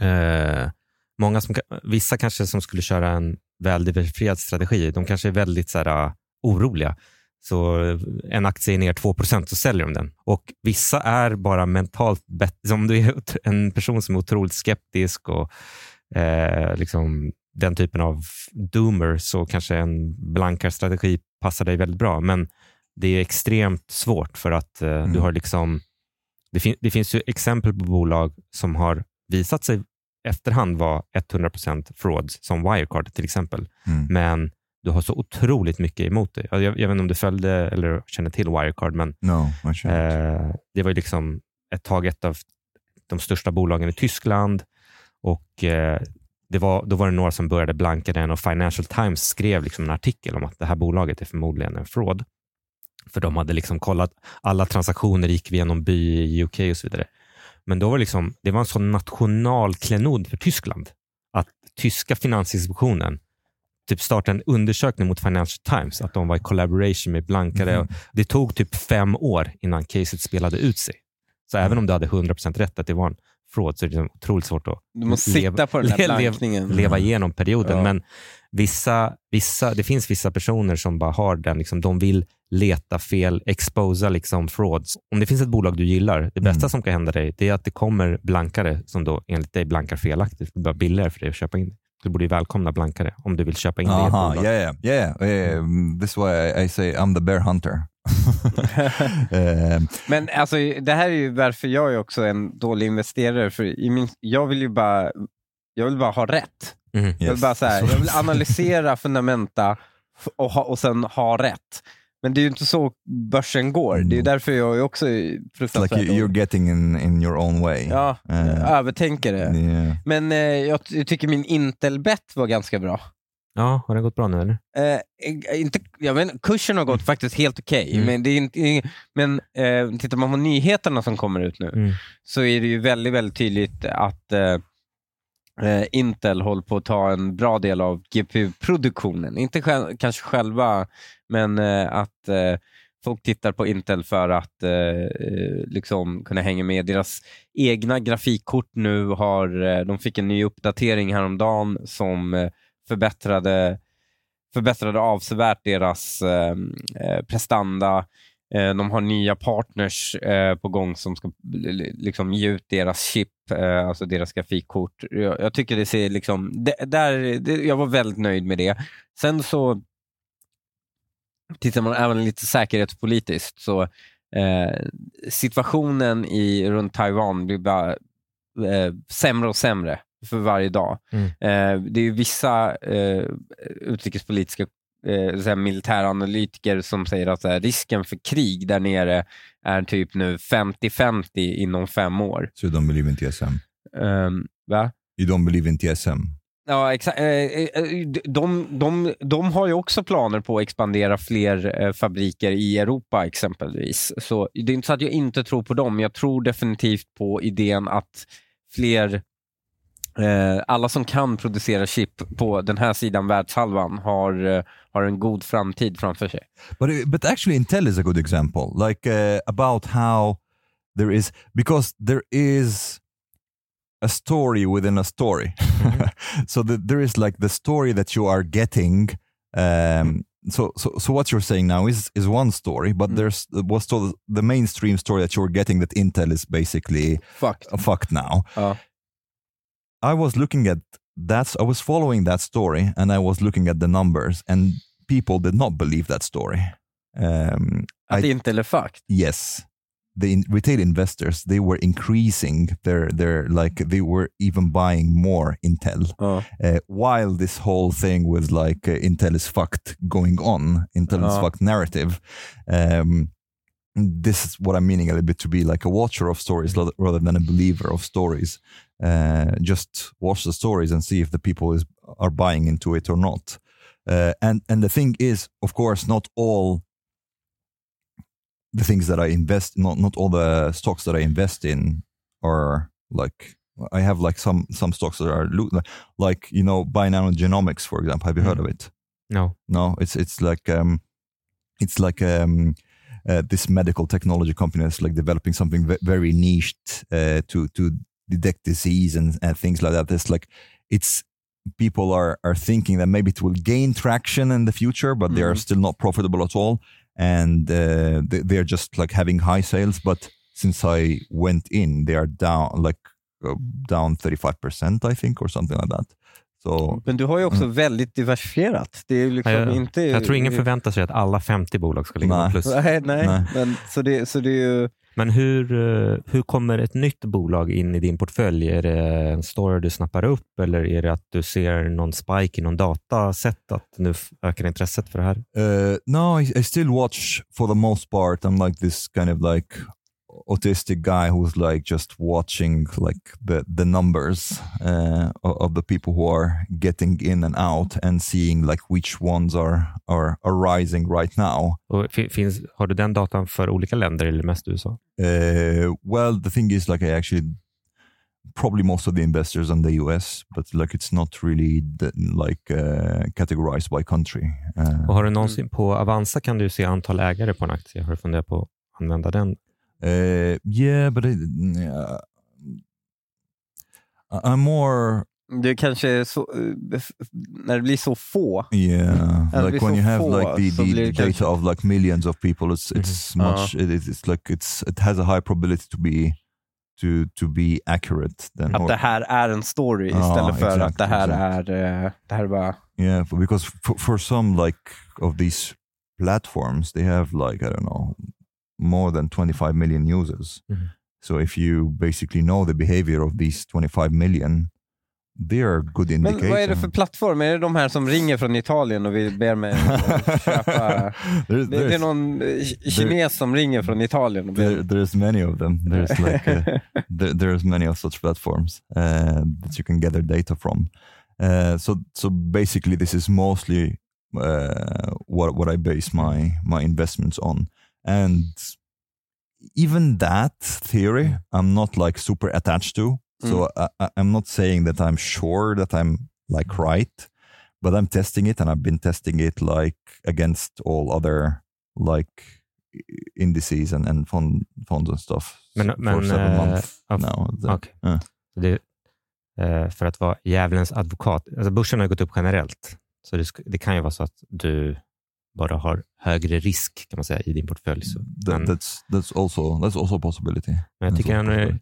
eh, många som, vissa kanske som skulle köra en väl diversifierad strategi, de kanske är väldigt så här, oroliga. Så en aktie är ner 2% så säljer de den. Och vissa är bara mentalt bättre. Om du är en person som är otroligt skeptisk och eh, liksom den typen av doomer så kanske en blankare strategi passar dig väldigt bra. Men det är extremt svårt för att eh, Mm. du har liksom det, fin- det finns ju exempel på bolag som har visat sig efterhand vara 100% frauds, som Wirecard till exempel. mm, Men du har så otroligt mycket emot dig. Jag, jag vet inte om du följde eller känner till Wirecard, men no, eh, det var ju liksom ett tag ett av de största bolagen i Tyskland. Och eh, det var, Då var det några som började blanka den och Financial Times skrev liksom en artikel om att det här bolaget är förmodligen en fraud. För de hade liksom kollat, alla transaktioner gick via någon by i UK och så vidare. Men då var det, liksom, det var en sån nationalklenod för Tyskland att tyska finansinspektionen typ startade en undersökning mot Financial Times, att de var i collaboration med blankare. Mhm. Det tog typ fem år innan caset spelade ut sig. Så även om du hade 100% rätt att det var en fraud så är det liksom otroligt svårt att Du måste Lev- sitta på den här blankningen. leva igenom perioden. Ja. Men vissa, vissa, det finns vissa personer som bara har den, liksom, de vill leta fel, exposa liksom frauds. Om det finns ett bolag du gillar, det bästa Mm. som kan hända dig det är att det kommer blankare som då enligt dig blankar felaktigt. Det blir billigare för dig att köpa in. Du borde ju välkomna blankare om du vill köpa in det Uh-huh. bolag. Yeah, yeah, yeah. This is why I, say I'm the bear hunter. um, Men alltså, det här är ju varför jag är också en dålig investerare. För i min, jag vill ju bara, jag vill bara ha rätt. Mhm. Jag vill, yes. bara så här, jag vill analysera fundamenta och, ha, och sen ha rätt. Men det är ju inte så börsen går. Det är ju Mm. därför jag är också fruktansvärt like you, you're getting in, in your own way. Ja, Uh, övertänker det. yeah. Men eh, jag, jag tycker min Intel-bet var ganska bra. Ja, har det gått bra nu eller? Eh, inte, jag inte, kursen har gått faktiskt helt okej, Mm. men, det är inte, men eh, tittar man på nyheterna som kommer ut nu Mm. så är det ju väldigt, väldigt tydligt att eh, eh, Intel håller på att ta en bra del av GPU-produktionen. Inte själv, kanske själva, men eh, att eh, folk tittar på Intel för att eh, liksom kunna hänga med. Deras egna grafikkort nu har, eh, de fick en ny uppdatering häromdagen som eh, förbättrade, förbättrade avsevärt deras eh, eh prestanda. Eh, De har nya partners eh, på gång som ska li- liksom ge ut deras chip, eh, alltså deras grafikkort. Jag, jag tycker det ser liksom, det, där, det, jag var väldigt nöjd med det. Sen så tittar man även lite säkerhetspolitiskt så eh, situationen i, runt Taiwan blir bara eh, sämre och sämre för varje dag. Mm. Eh, det är vissa eh, utrikespolitiska eh, så här, militäranalytiker som säger att så här, risken för krig där nere är typ nu 50-50 inom fem år. You don't believe in TSM? Um, va? You don't believe in TSM? Ja, exakt. Eh, eh, De, de, de har ju också planer på att expandera fler eh, fabriker i Europa exempelvis. Så det är inte så att jag inte tror på dem. Jag tror definitivt på idén att fler, eh, alla som kan producera chip på den här sidan världshalvan har, eh, har en god framtid framför sig. But but actually, Intel is a good example. Like uh, about how there is because there is a story within a story. so that there is like the story that you are getting. Um, so so so what you're saying now is is one story, but Mm. there's what's the, the mainstream story that you're getting that Intel is basically Fuck. uh, fucked now. Ja. I was looking at that. I was following that story, and I was looking at the numbers, and people did not believe that story. Um, Att det inte är fucked. yes, the in- retail investors they were increasing their their like they were even buying more Intel, uh, while this whole thing was like uh, Intel is fucked going on, Intel is Ja. fucked narrative. Um, this is what I'm meaning a little bit to be like a watcher of stories rather than a believer of stories. Uh, just watch the stories and see if the people is are buying into it or not. Uh, and and the thing is, of course, not all the things that I invest, not not all the stocks that I invest in are like I have like some some stocks that are lo- like you know Binary Genomics, for example. Have you heard of it? No. No, it's it's like um, it's like um, uh, this medical technology company that's like developing something ve- very niched uh, to to detect disease and, and things like that. It's like it's people are are thinking that maybe it will gain traction in the future, but they are Mhm. still not profitable at all, and uh, they, they're just like having high sales. But since I went in, they are down like uh, down thirty five percent, I think, or something like that. So Men du har ju också väldigt diversifierat. Det är liksom Ja, ja. inte... Jag tror ingen förväntar sig att alla 50 bolag ska ligga på Nej. plus. Nej, nej. Nej. Men, så, det, så det är ju... Men hur, eh, hur kommer ett nytt bolag in i din portfölj? Är det en story du snappar upp eller är det att du ser någon spike i någon dataset att nu ökar intresset för det här? Uh, no, I, I still watch for the most part. I'm like this kind of like autistic guy who's like just watching like the the numbers uh, of, the people who are getting in and out and seeing like which ones are are, are rising right now. Och finns, har du den datan för olika länder eller mest USA? Uh, well, the thing is, like, I actually probably most of the investors in the US, but like it's not really the, like uh, categorized by country. Uh, Och har du någonsin på Avanza kan du se antal ägare på en aktie. Har du funderat på att använda den? Uh, yeah, but it, uh, I'm more Det kanske så, eh, när det blir så få. yeah like when you have like the, blir the data kanske- of like millions of people, it's it's Mhm. much it, it's like it's it has a high probability to be to to be accurate than Att det här är en story Ja, istället för att exakt, det här exakt. är, eh, det här är bara... Yeah, because for, for some like of these platforms, they have like I don't know more than 25 million users. Mhm. So if you basically know the behavior of these 25 million, they are good Men indicator. vad är det för plattform? Är det de här som ringer från Italien och vill ber mig att köpa? There- Det, det är there's, någon eh, kines som ringer från Italien och there, ber... there's many of them. There's like uh, there, there's many of such platforms uh, that you can gather data from. Uh, so so basically, this is mostly uh, what what I base my my investments on, and even that theory, I'm not like super attached to. So I, I'm not saying that I'm sure that I'm like right, but I'm testing it, and I've been testing it like against all other like indices and, and fund, funds and stuff Men- for men, seven eh, months now. Okej. Ja. Så Det, eh, för att vara djävulens advokat. Alltså börsen har gått upp generellt, så det, det kan ju vara så att du bara har högre risk kan man säga i din portfölj. Så. That, Men, that's that's also that's also a possibility. men jag tycker ändå,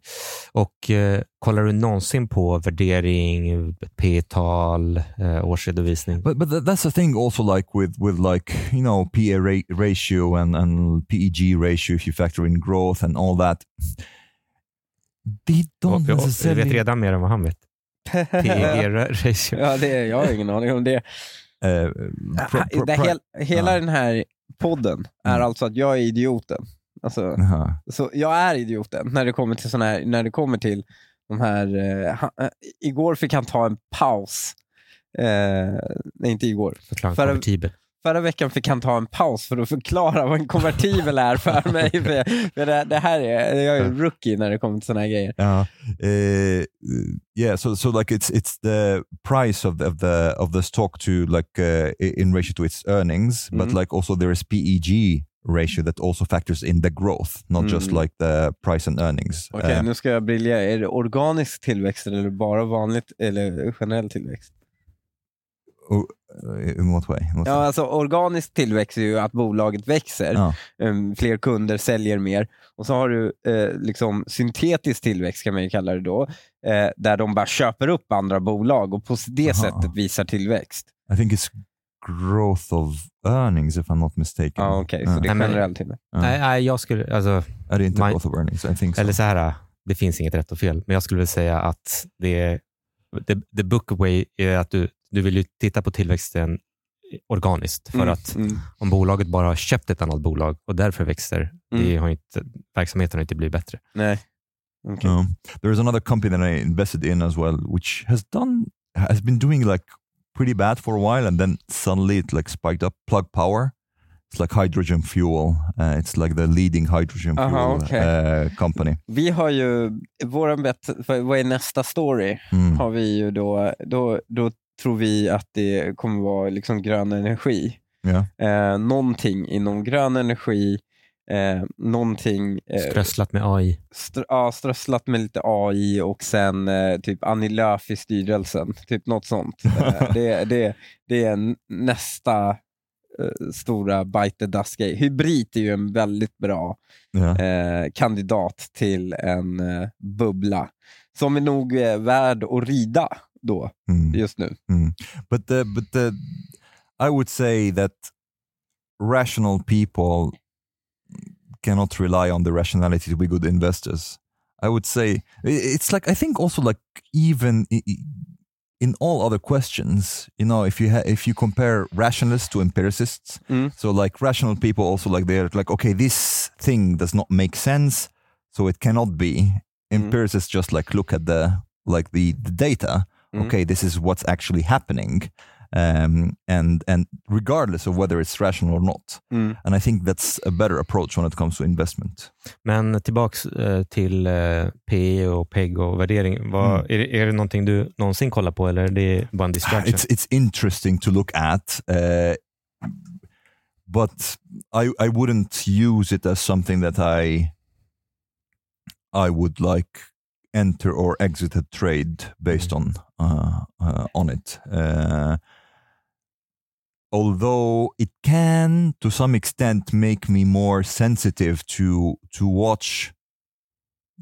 och eh, kollar du någonsin på värdering, P tal eh, årsredovisning? But but tha- that's the thing also like with with like you know PA ra- ratio and and PEG ratio if you factor in growth and all that. They don't och, du necessarily. vet redan mer än vad han vet. PEG-ratio. ja, det är, jag har ingen aning om det. Uh, pr- pr- det pri- hel, hela ja. den här podden är Mm. alltså att jag är idioten. Alltså, uh-huh. så jag är idioten när det kommer till sån här, när det kommer till de här, eh, ha, eh, igår fick han ta en paus. Eh, nej, inte igår. Förklara För-. Förra veckan fick han ta en paus för att förklara vad en konvertibel är för mig. För, det, det här är, jag är rookie när det kommer till såna här grejer. Yeah. Uh, yeah. So so like it's it's the price of the of the, of the stock to like uh, in ratio to its earnings, but Mhm. like also there is PEG ratio that also factors in the growth, not just Mm. like the price and earnings. Okej, Uh, nu ska jag briljera. Är det organisk tillväxt eller bara vanligt eller generell tillväxt? Uh, in what way? What Ja, way? alltså organisk tillväxt är ju att bolaget växer, Ja. um, fler kunder säljer mer. Och så har du eh, liksom syntetisk tillväxt kan man ju kalla det då, eh, där de bara köper upp andra bolag och på det Aha. sättet visar tillväxt. I think it's growth of earnings if I'm not mistaken. Ja, Okej, så Ja. det är Nej, men- generell tillväxt. Ja. Nej, nej, jag skulle... Alltså, Är det inte My- growth of earnings? I think so. Eller så här, det finns inget rätt och fel, men jag skulle väl säga att det, the, the book way är att du, du vill ju titta på tillväxten organiskt. För Mm, att mm. om bolaget bara har köpt ett annat bolag och därför växer, det Mm. har inte, verksamheten har inte blivit bättre. Nej. Okej. Um, there is another company that I invested in as well, which has done has been doing like pretty bad for a while, and then suddenly it like spiked up. Plug Power, it's like hydrogen fuel. Uh, it's like the leading hydrogen fuel Aha, okay. uh, company. Vi har ju, våran bet, vad är nästa story? Mm. Har vi ju då, då, då tror vi att det kommer vara liksom grön energi. Yeah. Eh, någonting inom grön energi, eh, någonting eh, Strösslat med AI. str- ja, strösslat med lite AI och sen eh, typ Annie Lööf i styrelsen. Typ något sånt. Eh, det, det, det är nästa eh, stora bite the dust grej. Hybrid är ju en väldigt bra Yeah. eh, kandidat till en eh, bubbla som är nog eh, värd att rida då, Mm. just nu. Mm. But the but the I would say that rational people cannot rely on the rationality to be good investors. I would say it's like I think also like even in all other questions, you know, if you ha- if you compare rationalists to empiricists, Mm. so like rational people also like they're like okay, this thing does not make sense, so it cannot be. Empiricists just like look at the like the, the data. Mm. Okay, this is what's actually happening, um, and and regardless of whether it's rational or not. Mm. And I think that's a better approach when it comes to investment. Men tillbaks eh, till eh, PE och PEG och värdering. Vad, Mm. är, det- är det någonting du någonsin kollar på eller är det bara en distraction? It's it's interesting to look at, uh, but I I wouldn't use it as something that I I would like enter or exit a trade based on uh, uh, on it. Uh, although it can, to some extent, make me more sensitive to to watch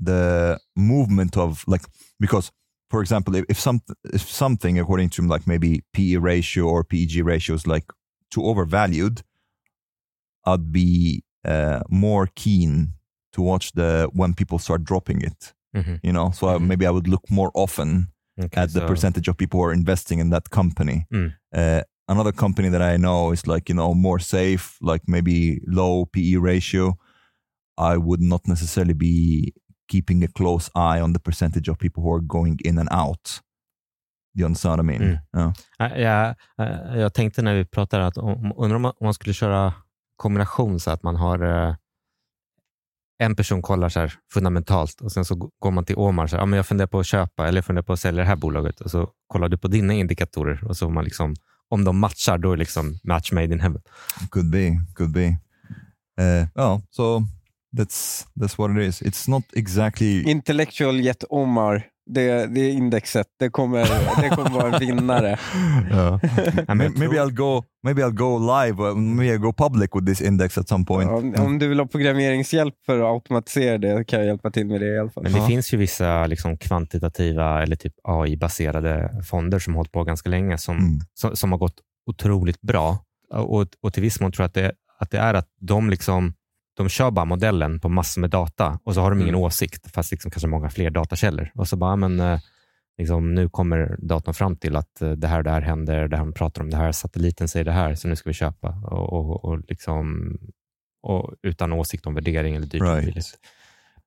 the movement of like because for example, if, if some if something according to like maybe PE ratio or PEG ratio is like too overvalued, I'd be uh, more keen to watch the when people start dropping it. Mhm. You know, so I, Mhm. maybe I would look more often Okej, at the så- percentage of people who are investing in that company. Mm. Uh, another company that I know is like you know more safe, like maybe low PE ratio. I would not necessarily be keeping a close eye on the percentage of people who are going in and out. You understand what I mean? Mm. Yeah. Ja, jag, eh, jag tänkte när vi pratade att om, undrar om man, om man skulle köra kombination så att man har eh, en person kollar så här fundamentalt och sen så går man till Omar så här, ja, men jag funderar på att köpa eller jag funderar på att sälja det här bolaget och så kollar du på dina indikatorer och så man liksom, om de matchar då är det liksom match made in heaven. Could be, could be. Uh, oh, so that's that's what it is. It's not exactly. Intellectual Jet Omar, det, det är indexet. Det kommer, det kommer vara en vinnare. Yeah. Maybe I'll go. Maybe I'll go live. Maybe I'll go public with this index at some point. Om, om du vill ha programmeringshjälp för att automatisera det kan jag hjälpa till med det i alla fall. Men det Ja. finns ju vissa liksom kvantitativa eller typ AI-baserade fonder som har hållit på ganska länge som, Mm. som, som har gått otroligt bra. Och, och till viss mån tror jag att det, att det är att de, liksom, de kör bara modellen på massor med data och så har de ingen Mm. åsikt, fast liksom kanske många fler datakällor. Och så bara, men, eh, liksom, nu kommer datorn fram till att eh, det här och det här händer, det här de pratar om, det här satelliten säger det här, så nu ska vi köpa. Och, och, och, liksom, och utan åsikt om värdering eller dyrt. Right. billigt.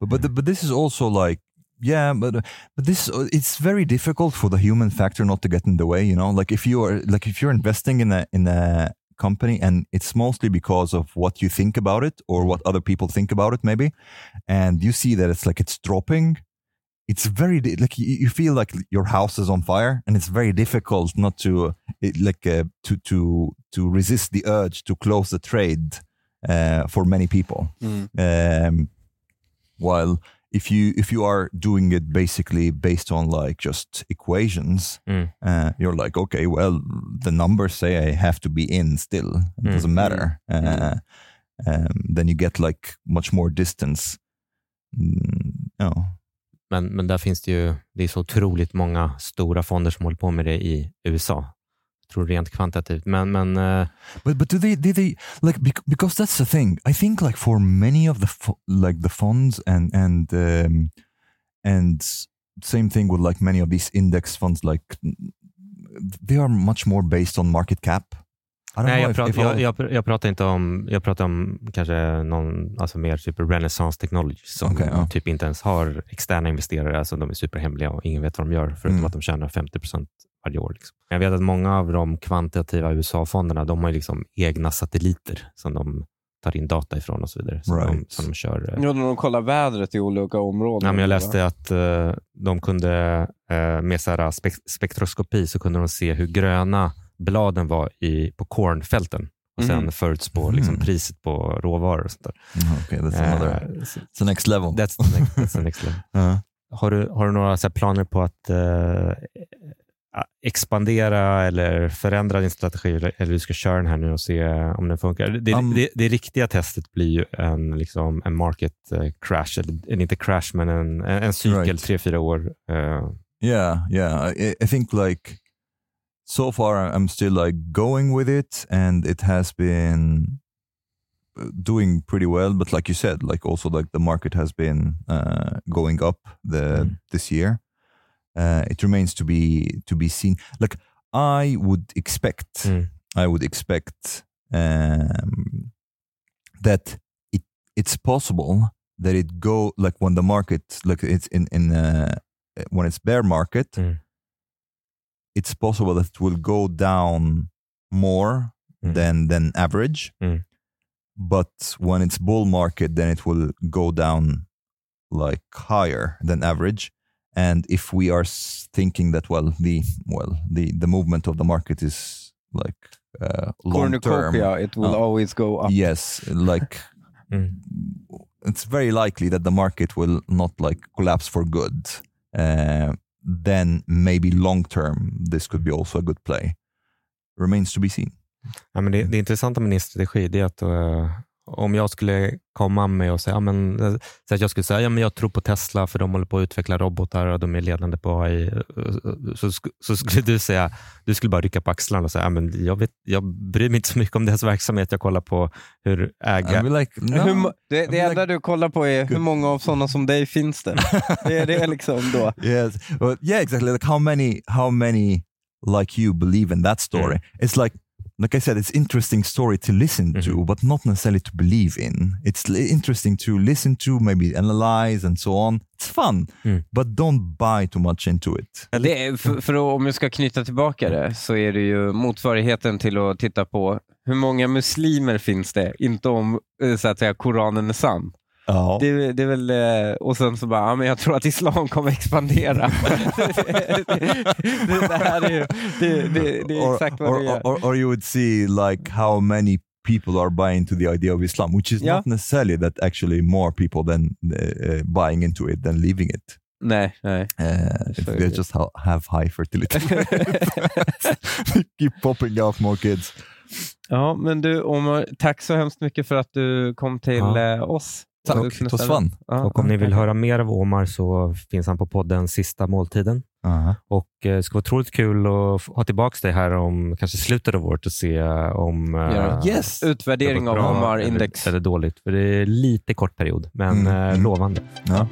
But but, the, but this is also like yeah, but but this it's very difficult for the human factor not to get in the way. You know, like if you are like if you're investing in a in a company and it's mostly because of what you think about it or what other people think about it maybe. And you see that it's like it's dropping. It's very like you, feel like your house is on fire and it's very difficult not to like uh, to to to resist the urge to close the trade uh, for many people. Mm. um, while if you if you are doing it basically based on like just equations Mm. uh, you're like okay well the numbers say i have to be in still it Mm. doesn't matter Mm. uh, um, then you get like much more distance mm, yeah. Men, men där finns det ju det är så otroligt många stora fonder som håller på med det i USA. Tror rent kvantitativt. Men, men eh, But but do they do they like bec- because that's the thing? I think like for many of the like the funds and and um, and same thing with like many of these index funds like they are much more based on market cap. Nej, jag, if, prat, if jag, jag, jag pratar inte om, jag pratar om kanske någon, alltså mer typ Renaissance Technologies som Okej, ja. typ inte ens har externa investerare, alltså de är superhemliga och ingen vet vad de gör förutom Mm. att de tjänar 50 procent varje år. Liksom. Jag vet att många av de kvantitativa USA-fonderna, de har ju liksom egna satelliter som de tar in data ifrån och så vidare. Som, de, Right. som de kör. eh, Ja, när de kollar vädret i olika områden. Ja, men jag va? läste att eh, de kunde eh, med så här spek- spektroskopi så kunde de se hur gröna bladen var i, på cornfälten och sen Mhm. förutspå Mhm. liksom, priset på råvaror och sånt där. Mm, okay, that's another. Eh, så- It's the next level. that's, the next, that's the next level. Uh, Har du, har du några så här, planer på att eh, expandera eller förändra din strategi eller, du ska köra den här nu och se om den funkar? Det, Um, det, det riktiga testet blir ju en, liksom, en market eh, crash, eller, inte crash men en, en, cykel Right. tre, fyra år. eh, yeah, yeah. I, I think like so far I'm still like going with it, and it has been uh, doing pretty well. But like you said, like also like the market has been uh, going up the Mm. this year. Uh, it remains to be to be seen. Like I would expect, Mm. I would expect um, that it it's possible that it go like when the market like it's in in uh, when it's bear market, Mm. it's possible that it will go down more Mm. than than average. Mm. But when it's bull market, then it will go down like higher than average. And if we are thinking that well, the well the the movement of the market is like uh, long term, it will Oh. always go up. yes, like Mm. it's very likely that the market will not like collapse for good. Uh, then maybe long term, this could be also a good play. Remains to be seen. Ja, men det, det intressanta med din strategi är att eh, om jag skulle komma med och säga, ja, men, så att jag skulle säga ja, men jag tror på Tesla för de håller på att utveckla robotar och de är ledande på AI. Så, så skulle du säga, du skulle bara rycka på axlarna och säga, ja, men jag, vet, jag bryr mig inte så mycket om deras verksamhet. Jag kollar på hur äga... like, no, Hur, det det enda du kollar på är hur många av sådana som dig finns det. Det är det liksom då. yes, well, yeah, exactly. Like how many, how many like you believe in that story? It's like, like I said, it's interesting story to listen to, Mhm. but not necessarily to believe in. It's interesting to listen to, maybe analyze and so on. It's fun, Mm. but don't buy too much into it. Det är, för, för att, om jag ska knyta tillbaka det så är det ju motsvarigheten till att titta på hur många muslimer finns det, inte om eh, så att säga Koranen är sann. Ja. Det, det är väl, eh, och sen så bara, ja, men jag tror att islam kommer expandera. det, det, det här är ju, det, det, det är or, exakt vad or, det är. or, or you would see like how many people are buying into the idea of Islam, which is Yeah. not necessarily that actually more people than uh, buying into it than leaving it. Nej, nej. Uh, So they just ha- have high fertility, They keep popping out more kids. Ja, men du Omar, tack så hemskt mycket för att du kom till Ja. oss. Tack, Och. Ja, Och om ni vill höra mer av Omar så finns han på podden Sista måltiden. Uh-huh. Och eh, det ska vara otroligt kul att ha tillbaka dig här om kanske slutet av året och se om eh, Ja. Yes. det har Utvärdering av bra Omar eller-. Eller dåligt. För det är lite kort period, men Mm, eh, mm. lovande. Ja.